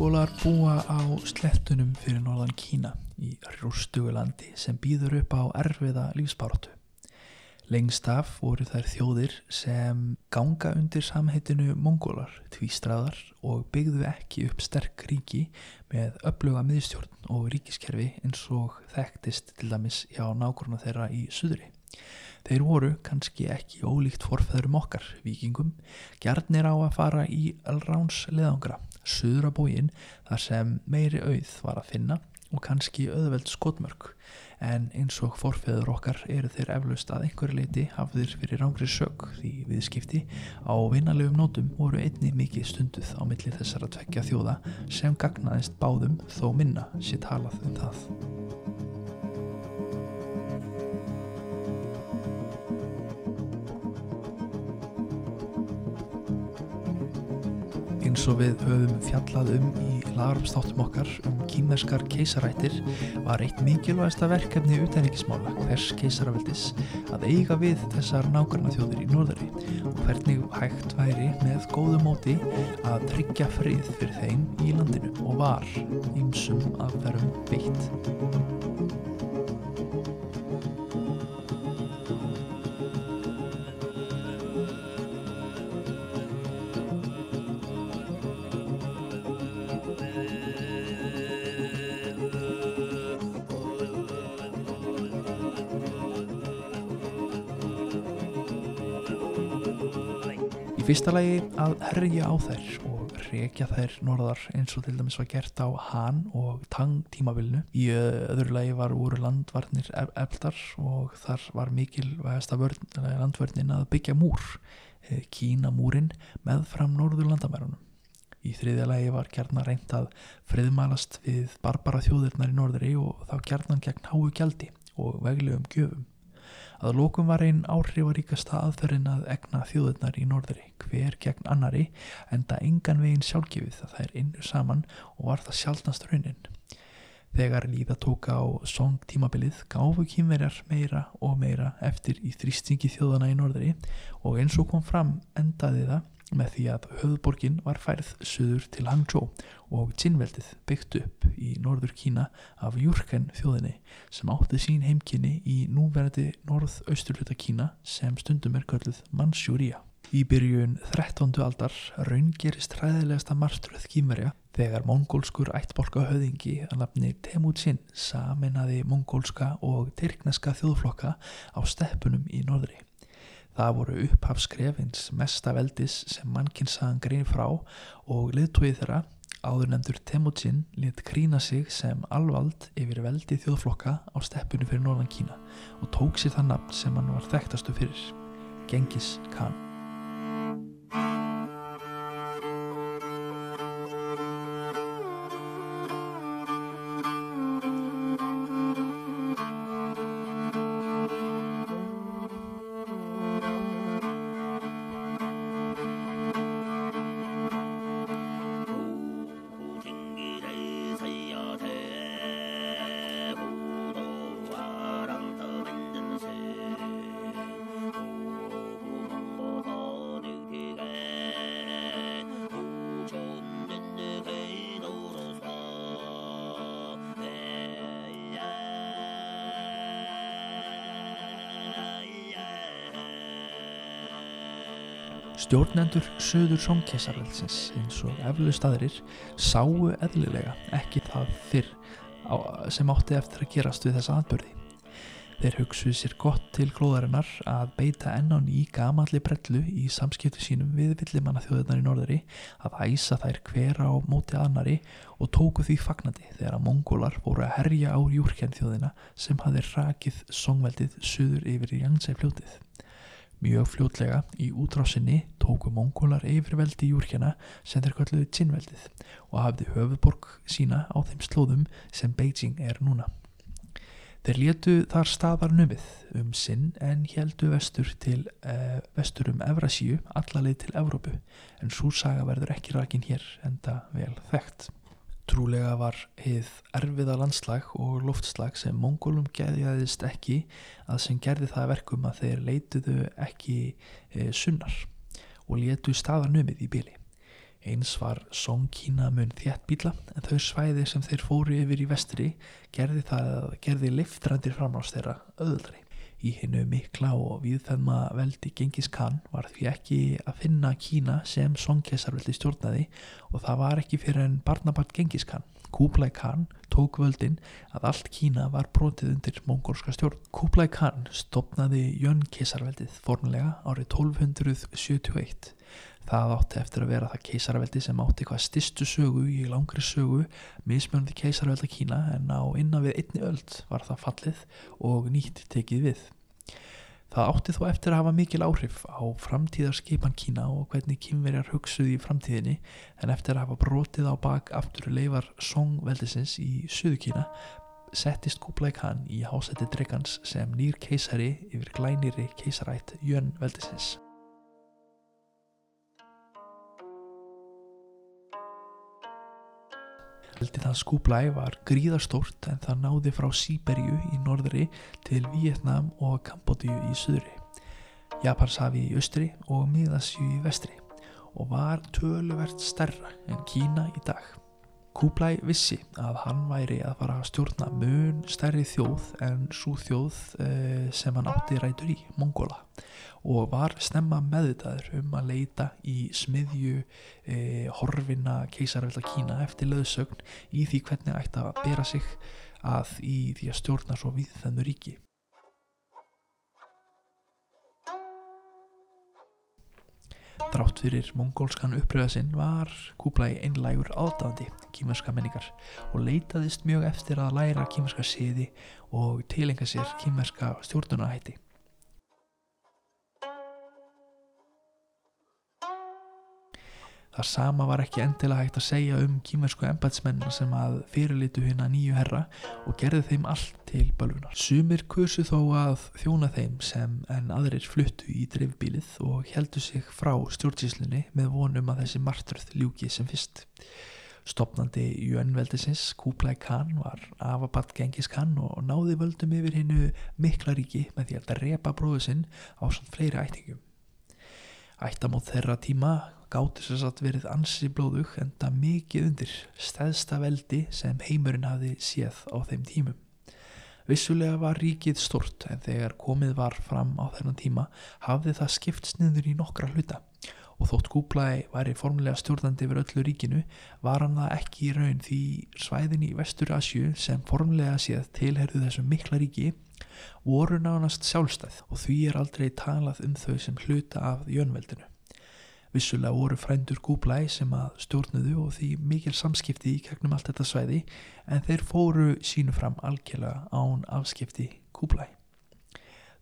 Mongólar búa á slettunum fyrir norðan Kína í rústugulandi sem býður upp á erfiða lífsbáratu. Lengst af voru þær þjóðir sem ganga undir samheitinu Mongólar, tvístraðar og byggðu ekki upp sterk ríki með uppluga miðstjórn og ríkiskerfi eins og þekktist til dæmis hjá nákvæmna þeirra í suðri. Þeir voru kannski ekki ólíkt forfæðurum okkar, vikingum, gjarnir á að fara í Elráns leðangra, suðra bógin þar sem meiri auð var að finna og kannski auðveld skotmörk en eins og forfeður okkar eru þeir eflaust að einhverju leiti hafðir fyrir rángri sög því viðskipti á vinnalegum nótum voru einni mikið stunduð á milli þessara tvekja þjóða sem gagnaðist báðum þó minna sér talað um það. Eins og við höfum fjallað um í lagarumstáttum okkar um kýmerskar keisarættir var eitt mikilvægsta verkefni utenrikkismála hvers keisaraveldis að eiga við þessar nákvæmna þjóðir í norðari og hvernig hægt væri með góðu móti að tryggja frið fyrir þeim í landinu og var ýmsum að verum veitt. Í fyrsta lagi að herja á þær og reykja þær norðar eins og til dæmis var gert á Han og Tang tímavilnu. Í öðru lagi var úr landvarnir efldar og þar var mikilvægasta landvörnin að byggja múr, Kínamúrin, með fram norður landamærunum. Í þriðja lagi var kjarnar reynd að friðmælast við barbara þjóðirnar í norðri og þá kjarnan gegn háu gjaldi og veglegum gjöfum. Að lókum var einn áhrifaríkasta aðferðin að egna þjóðurnar í norðri, hver gegn annari, en það engan veginn sjálfgefið að það er innu saman og var það sjálfnast raunin. Þegar líða tóka á song tímabilið gáfu kýmverjar meira og meira eftir í þrýstingi þjóðana í norðri og eins og kom fram endaði það með því að höfðborgin var færð söður til Hangzhou og Qinveldið byggt upp í norður Kína af Jurken þjóðinni sem átti sín heimkynni í núverandi norð-austurluta Kína sem stundum er kölluð Mansjúria. Í byrjun 13. aldar raungerist hræðilegasta marstruð kýmverja þegar mongólskur ættbolka höðingi að nafni Temujin saminnaði mongólska og tyrkneska þjóðflokka á steppunum í norðri. Það voru upphafskrefins mesta veldis sem mannkinsaðan grein frá og liðtóið þeirra áður nefndur Temujin lit krína sig sem alvald yfir veldi þjóðflokka á steppinu fyrir Norðan Kína og tók sér það nafn sem hann var þekktastu fyrir, Genghis Khan. Stjórnendur söður songkessarveldsins eins og eflaust aðrir sáu eðlilega ekki það fyrr sem átti eftir að gerast við þessa atbyrði. Þeir hugsuð sér gott til klóðarinnar að beita enn á ný gamalli brellu í samskiptu sínum við villimanna þjóðunar í norðari að æsa þær hver á móti annari og tóku því fagnandi þegar að mongólar voru að herja á júrkjern þjóðina sem hafði rakið songveldið söður yfir í Jangsæ fljótið. Mjög fljótlega í útrásinni tóku mongólar yfirveldi júrkjana sem þeir kalluðu Tsinveldið og hafði höfuborg sína á þeim slóðum sem Beijing er núna. Þeir létu þar staðar numið um sinn en heldu vestur til uh, vestur um Evrasíu allalegi til Evrópu en svo saga verður ekki rakin hér enda vel þekkt. Trúlega var heið erfiða landslag og loftslag sem mongólum geðjaðist ekki að sem gerði það verkum að þeir leituðu ekki e, sunnar og letu staðarnumið í byli. Eins var Song-Kína mun þjættbíla en þau svæði sem þeir fóru yfir í vestri gerði gerði liftrandir framrást þeirra öðuldri. Í hennu mikla og viðfæðma veldi Gengis Khan var því ekki að finna Kína sem Song-kesarveldi stjórnaði og það var ekki fyrir en barnabart Gengis Khan. Kublai Khan tók völdin að allt Kína var brotið undir mongolska stjórn. Kublai Khan stopnaði Jön kesarveldið formulega árið 1271 Það átti eftir að vera það keisaraveldi sem átti hvað stistu sögu í langri sögu mismjöndi keisaravelda Kína en á innan við einni öld var það fallið og nýtt tekið við. Það átti þó eftir að hafa mikil áhrif á framtíðarskipan Kína og hvernig kynverjar hugsuði í framtíðinni en eftir að hafa brotið á bak aftur leifar songveldisins í Suðu Kína settist Kublai Khan í hásætti dregans sem nýr keisari yfir glæniri keisarætt Jön veldisins. Veldið hans Kublai var gríðarstórt en það náði frá Sýberju í norðri til Vietnam og Kambodju í söðri, Japanshafi í austri og Miðasju í vestri og var töluvert stærra en Kína í dag. Kublai vissi að hann væri að fara að stjórna mun stærri þjóð en svo þjóð eh, sem hann átti rætur í, Mongola og var snemma meðvitaður um að leita í smiðju eh, horfina keisarvelda Kína eftir löðsögn í því hvernig ætti að bera sig að í því að stjórna svo við þennu ríki. Drátt fyrir mongólskan uppröða sinn var Kublai einlægur aðdáðandi kýmerska menningar og leitaðist mjög eftir að læra kýmerska siði og tilenga sér kýmerska stjórnunahætti. Það sama var ekki endilega hægt að segja um kýmersku embætsmenn sem að fyrirlitu hérna nýju herra og gerði þeim allt til bölvunar. Sumir kursu þó að þjóna þeim sem en aðrir fluttu í dreifbílið og heldu sig frá stjórnsíslunni með vonum að þessi martröð ljúki sem fyrst. Stopnandi í önveldisins Kublai Khan var afabatt Gengis Khan og náði völdum yfir hinnu mikla ríki með því að repa bróðu sinn á svona fleiri ættingum. Ættamót þeirra tíma gáti sér satt verið ansi blóðug en það mikið undir stæðsta veldi sem heimurinn hafi séð á þeim tímum. Vissulega var ríkið stort en þegar komið var fram á þennan tíma hafði það skipt sniður í nokkra hluta og þótt Kublai væri formulega stjórnandi yfir öllu ríkinu var hann það ekki í raun því svæðin í Vestur Asju sem formulega séð tilherðu þessum mikla ríki voru nánast sjálfstæð og því er aldrei talað um þau sem hluta af jönveldinu. Vissulega voru frændur Kublai sem að stjórnuðu og því mikil samskipti í gegnum allt þetta svæði en þeir fóru sínu fram algjörlega án afskipti Kublai.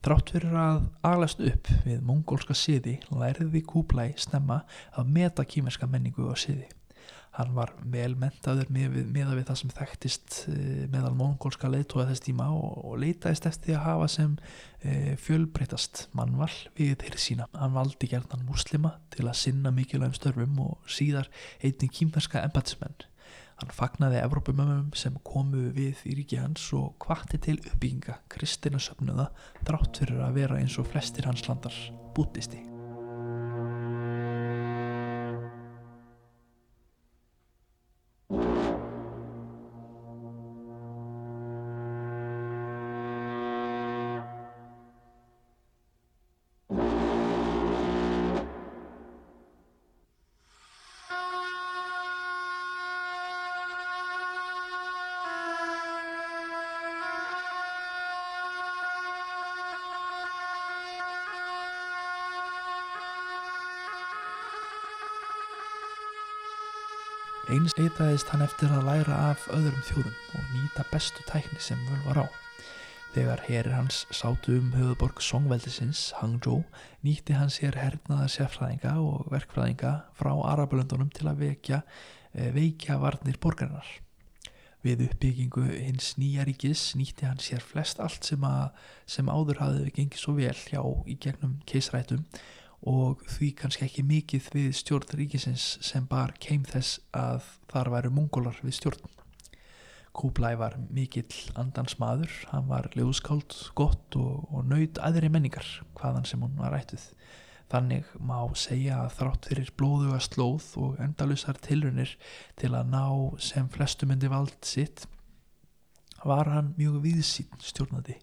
Þrátt fyrir að aglast upp við mongólska siði læriði Kublai snemma að meta kýmerska menningu og siði. Hann var vel mentaður með, með við það sem þekktist eh, meðal mongólska leiðtóða þess tíma og, og leitaðist eftir að hafa sem e, fjölbreytast mannval við þeirri sína. Hann valdi gerðan muslima til að sinna mikilvægum störfum og síðar einnig kýmverska embatismenn. Hann fagnaði Evrópumömmum sem komu við í ríki hans og kvatti til uppbygginga kristina söfnuða drátt fyrir að vera eins og flestir hans landar bútisti. Eins eitaðist hann eftir að læra af öðrum þjóðum og nýta bestu tækni sem völ var á. Þegar herir hans sátu um höfuborg Songveldisins, Hangzhou, nýtti hann sér hernaða sérfræðinga og verkfræðinga frá Arabalöndunum til að vekja, eh, veikja varnir borgarinnar. Við uppbyggingu hins nýja ríkis nýtti hann sér flest allt sem, að, sem áður hafði gengið svo vel hjá í gegnum keisrætum og því kannski ekki mikið við stjórn ríkisins sem bar keim þess að þar væru mongólar við stjórn. Kublai var mikill andans maður, hann var ljóðskáld, gott og, og nöyt aðri menningar hvaðan sem hún var ættuð. Þannig má segja að þrátt fyrir blóðuga slóð og endalusar tilrunir til að ná sem flestu myndi vald sitt var hann mjög viðsýn stjórnandi.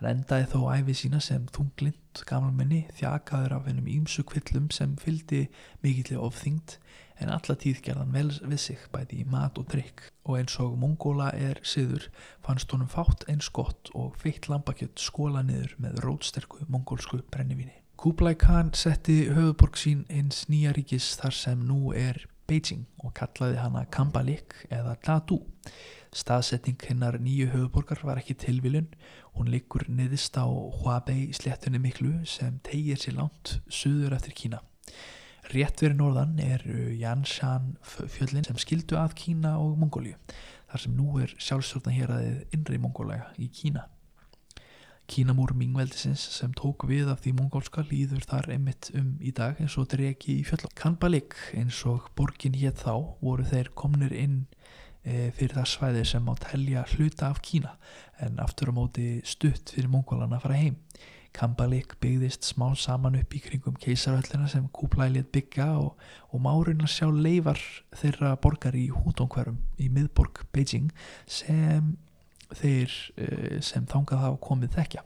Hann endaði þó æfi sína sem þunglind gamalmenni þjakaður af hennum ímsu kvillum sem fyldi mikillir ofþyngd en alla tíð gerðan vel við sig bæði í mat og drikk og eins og mongóla er siður fannst honum fátt eins gott og feitt lambakjött skóla niður með rótsterku mongólsku brennivíni. Kublai Khan setti höfuborg sín eins nýja ríkis þar sem nú er Beijing og kallaði hana Kambalik eða Dadu. Staðsetting hennar nýju höfuborgar var ekki tilviljun, hún liggur niðist á Huabei sléttunni miklu sem tegir sér langt suður eftir Kína. Rétt verið norðan er Janshan fjöllin sem skildu að Kína og Mongóliu þar sem nú er sjálfstjórna hér aðeins innri Mongólega í Kína. Kínamúr Mingveldisins sem tók við af því mongólska líður þar einmitt um í dag eins og dregi í fjöllum. Kanbalik eins og borgin hétt þá voru þeir komnir inn e, fyrir það svæði sem á telja hluta af Kína en aftur á móti stutt fyrir mongólana að fara heim. Kambalik byggðist smá saman upp í kringum keisarhöllina sem let byggja og, og márin að sjá leifar þeirra borgar í hútónkverfum í miðborg Beijing sem þeir eh, sem þangað hafa komið þekkja.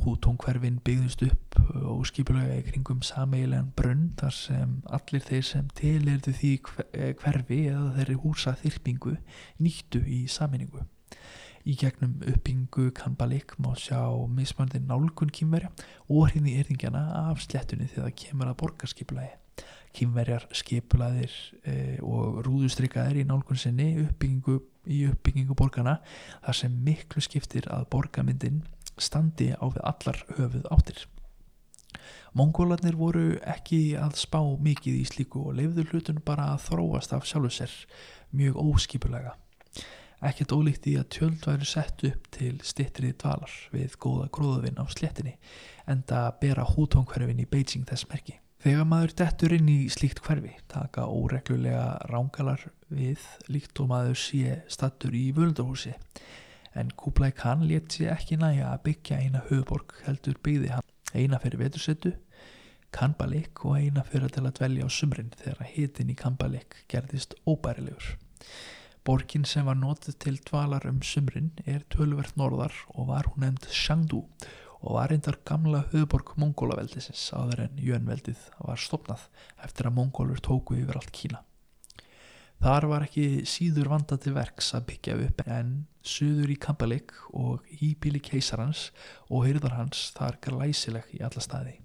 Hútónkverfin byggðist upp og skipulega í kringum sameigilegan brunn þar sem allir þeir sem tilirðu því hverfi eða þeirri húsa þyrpingu nýttu í saminningu. Í gegnum uppbyggingu Kanbalik má sjá mismöndin nálgun kýmverja og hrinni yrðingjana af slettunni þegar það kemur að borgarskipulagi. Kýmverjar skipulaðir e, og rúðustrykkaðir í nálgun sinni uppbyggingu, í uppbyggingu borgarna þar sem miklu skiptir að borgarmyndin standi á við allar höfuð áttir. Mongólarnir voru ekki að spá mikið í slíku og leifður hlutun bara að þróast af sjálfu sér mjög óskipulega ekkert ólíkt í að tjöld væri sett upp til stittrið dvalar við góða gróðavinn á slettinni en það bera hútónkverfin í Beijing þess merki. Þegar maður dettur inn í slíkt hverfi taka óreglulega rángalar við líkt og maður sé stattur í völdarhúsi en Kublai Khan let sér ekki næja að byggja eina höfuborg heldur byggði hann eina fyrir vetursettu Kanbalik og eina fyrir að til að dvelja á sumrin þegar hitin í Kanbalik gerðist óbærilegur. Borgin sem var nótið til dvalar um sumrin er tölvert norðar og var hún nefnd Shangdu og var reyndar gamla höfuborg mongólaveldisins áður en jönveldið var stopnað eftir að mongólur tóku yfir allt Kína. Þar var ekki síður vandað til verks að byggja upp en suður í Kampalik og íbíli keisarans og hyrðar hans þar glæsileg í alla staði.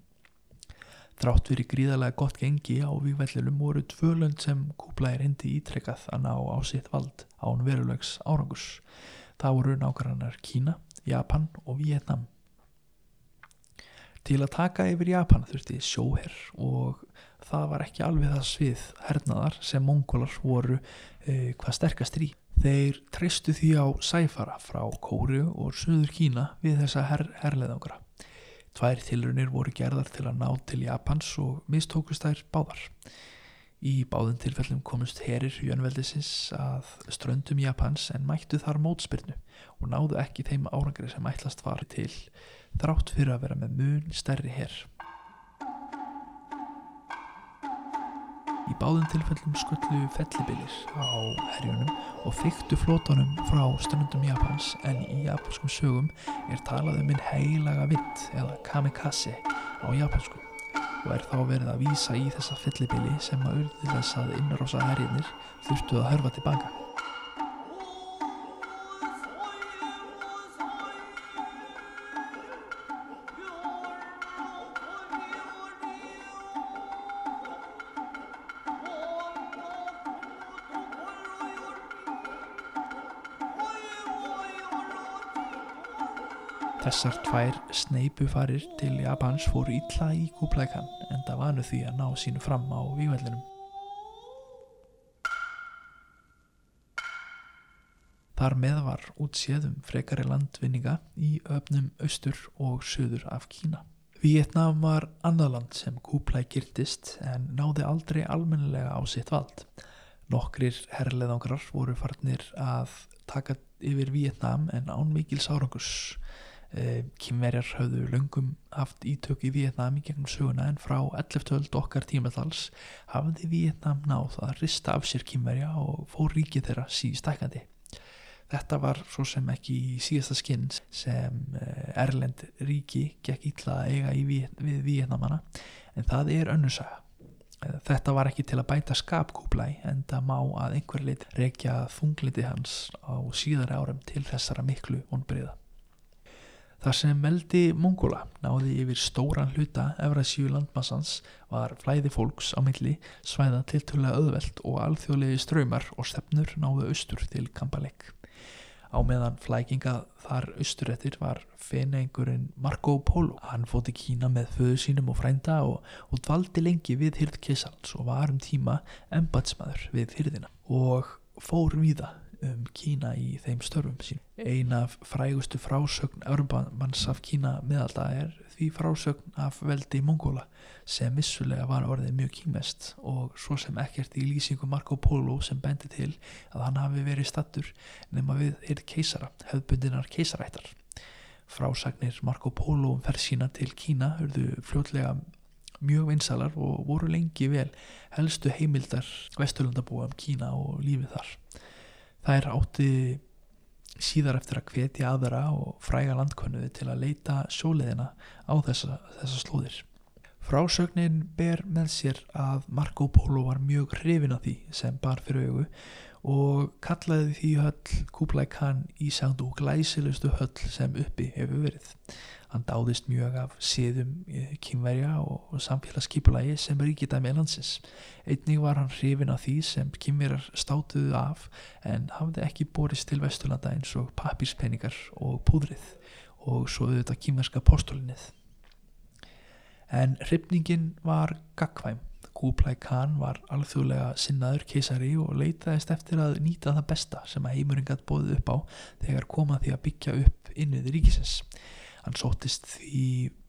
Þrátt fyrir gríðarlega gott gengi á vikvellilum voru tvö lönd sem kúplaði reyndi ítrekkað að ná á sitt vald án verulegs árangurs. Það voru nákvæmnar Kína, Japan og Vietnam. Til að taka yfir Japan þurfti sjóherr og það var ekki alveg það svið hernaðar sem mongólar voru eh, hvað sterkast í. Þeir treystu því á sæfara frá Kóru og Suður Kína við þessa her herleðangra. Tvær tilrunir voru gerðar til að ná til Japans og mistókust þær báðar. Í báðum tilfellum komust herir jönveldisins að ströndum Japans en mættu þar mótspyrnu og náðu ekki þeim árangri sem ætlast var til þrátt fyrir að vera með mun stærri herr. Í báðum tilfellum skullu fellibilir á herjunum og fyktu flótunum frá ströndum Japans en í japanskum sögum er talað um einn heilaga vind eða kamikaze á japansku og er þá verið að vísa í þessa fellibili sem að urði þess að innrása herjunir þurftu að hörfa tilbaka. Þessar tvær sneipufarir til Japans fóru ítla í Kublai-Khan en það vanu því að ná sínu fram á vývellinum. Þar með var útséðum frekari landvinninga í öfnum austur og söður af Kína. Vietnam var annað land sem Kublai girtist en náði aldrei almennilega á sitt vald. Nokkrir herrleðangrar voru farnir að taka yfir Vietnam en án mikil sárangurs Kínverjar höfðu löngum haft ítök í Vietnam í gegnum söguna en frá 11. okkar tímatals hafði Vietnam náð að rista af sér Kínverja og fór ríkið þeirra sístækandi. Þetta var svo sem ekki í síðasta skinn sem eh, Erlend ríki gekk ítla að eiga við Vietnamana en það er önnursaga. Þetta var ekki til að bæta skapkúblæ en það má að einhver lit reykja þungliti hans á síðar árum til þessara miklu vonbriða. Þar sem meldi Mongóla náði yfir stóran hluta Evrasíu landmassans var flæði fólks á milli svæða tiltölulega öðveld og alþjóðlegi ströymar og stefnur náðu austur til Kampalek á meðan flækinga þar austurettir var fenengurinn Marco Polo. Hann fóti Kína með föðu sínum og frænda og, og dvaldi lengi við hyrð Kessals og var um tíma embatsmaður við hyrðina og fór viða um Kína í þeim störfum sín eina frægustu frásögn Örbamanns af Kína meðalda er því frásögn af veldi Mongóla sem vissulega var orðið mjög kýmest og svo sem ekkert í lýsingu Marco Polo sem bendi til að hann hafi verið stattur nema við er keisara, hefðbundinar keisarættar. Frásagnir Marco Polo um ferð sína til Kína hörðu fljótlega mjög vinsalar og voru lengi vel helstu heimildar vesturlandabúa um Kína og lífið þar. Það er átti síðar eftir að hvetja aðra og fræga landkönnuði til að leita sjóleðina á þessa, þessa slóðir. Frásögnin ber með sér að Marco Polo var mjög hrifin á því sem bar fyrir augu og kallaði því höll Kublai Khan í sangdu glæsilustu höll sem uppi hefur verið. Hann dáðist mjög af síðum kynverja og samfélagskipulagi sem ríkita með landsins. Einnig var hann hrifin á því sem kynverjar státuðu af en hafði ekki borist til Vesturlanda eins og papírspenningar og púðrið og svo auðvitað kynverska postulinnið en hrifningin var gagkvæm. Kublai Khan var alþjóðlega sinnaður keisari og leitaðist eftir að nýta það besta sem að heimurinn gætt bóðið upp á þegar koma því að byggja upp innið ríkisins. Hann sótist því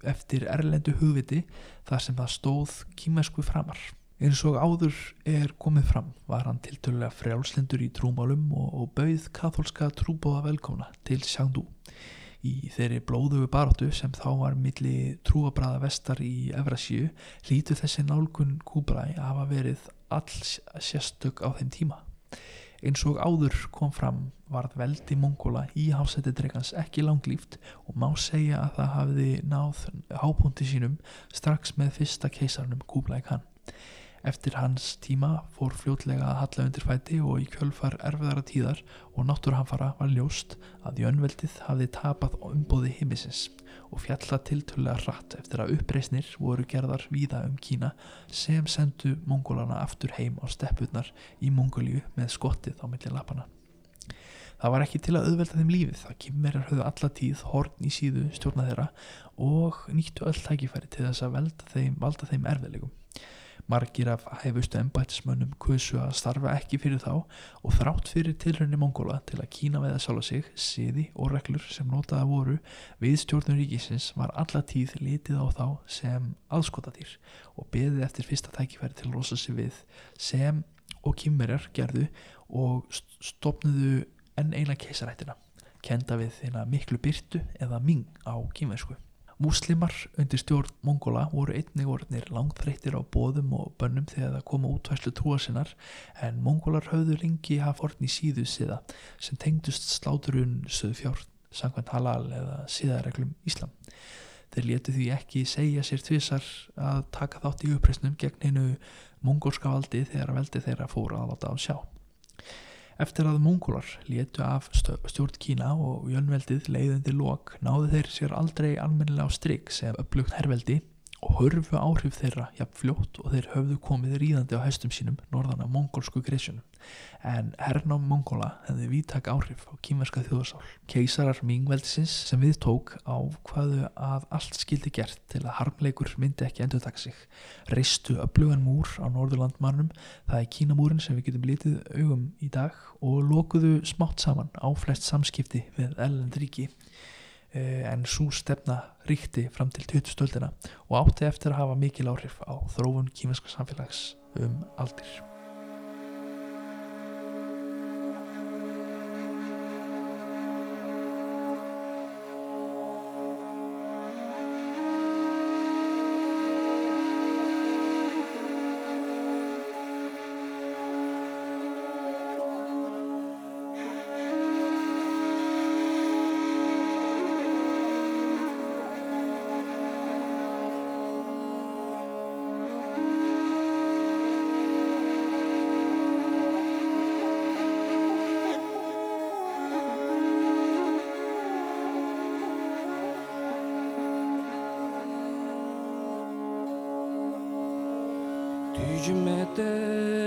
eftir erlendu hugviti þar sem það stóð kímersku framar. Eins og áður er komið fram var hann tiltölulega frjálslendur í trúmálum og, og bauð katholska trúbóða velkomna til Sjangdú í þeirri blóðugu baróttu sem þá var milli trúabræða vestar í Evrasíu lítu þessi nálgun Kúbræ að hafa verið all sérstök á þeim tíma. Eins og áður kom fram varð veldi Mongóla í hálsætti dregans ekki langlýft og má segja að það hafiði náð hápunkti sínum strax með fyrsta keisarnum Kúblæk hann. Eftir hans tíma fór fljótlega að halla undir fæti og í kjölfar erfiðara tíðar og náttúrhanfara var ljóst að Jönveldið hafði tapað umbóði heimisins og fjalla tiltölulega hratt eftir að uppreysnir voru gerðar víða um Kína sem sendu mongólana aftur heim á steppurnar í Mongóliu með skottið á milli lapana. Það var ekki til að auðvelda þeim lífið að kymmerar höfðu alla tíð horn í síðu stjórna þeirra og nýttu öll tækifæri til þess að þeim, valda þeim erfiðlegum. Margir af hæfustu embætismönnum kusu að starfa ekki fyrir þá og þrátt fyrir tilrönni Mongóla til að kína veða sjálfa sig, siði og reglur sem notaða voru við stjórnum ríkisins var alla tíð litið á þá sem aðskotatýr og beðið eftir fyrsta tækifæri til rosa sig við sem og kýmverjar gerðu og stopnuðu enn eina keisarættina, kenda við þeina miklu byrtu eða ming á kýmversku. Múslimar undir stjórn Mongola voru einnig orðnir langþreyttir á bóðum og bönnum þegar það koma útvæslu trúa sinnar en Mongolar höfðu lengi hafa orðn í síðu siða sem tengdust sláturun söðu fjár, sangvænt halal eða siðareglum Íslam. Þeir letu því ekki segja sér tvísar að taka þátt í uppreysnum gegn hennu mongolska valdi þegar veldi þeirra fór að láta á sjá. Eftir að Mongolar létu af stjórn Kína og jönveldið leiðandi lok náðu þeir sér aldrei almennilega á stryk sem upplugt herrveldi og hörfu áhrif þeirra jafn fljótt og þeir höfðu komið ríðandi á hæstum sínum norðan af mongolsku greisunum en hernám Mongola hefði vítak áhrif á kýmverska þjóðsál. Keisarar Mingveldisins sem við tók á hvaðu að allt skildi gert til að harmleikur myndi ekki endur taka sig. Reistu öflugan múr á Norðurlandmannum, það er Kínamúrin sem við getum litið augum í dag og lokuðu smátt saman á flest samskipti við ellendríki eh, en svo stefna ríkti fram til 20 stöldina og átti eftir að hafa mikil áhrif á þrófun kýmverska samfélags um aldir. te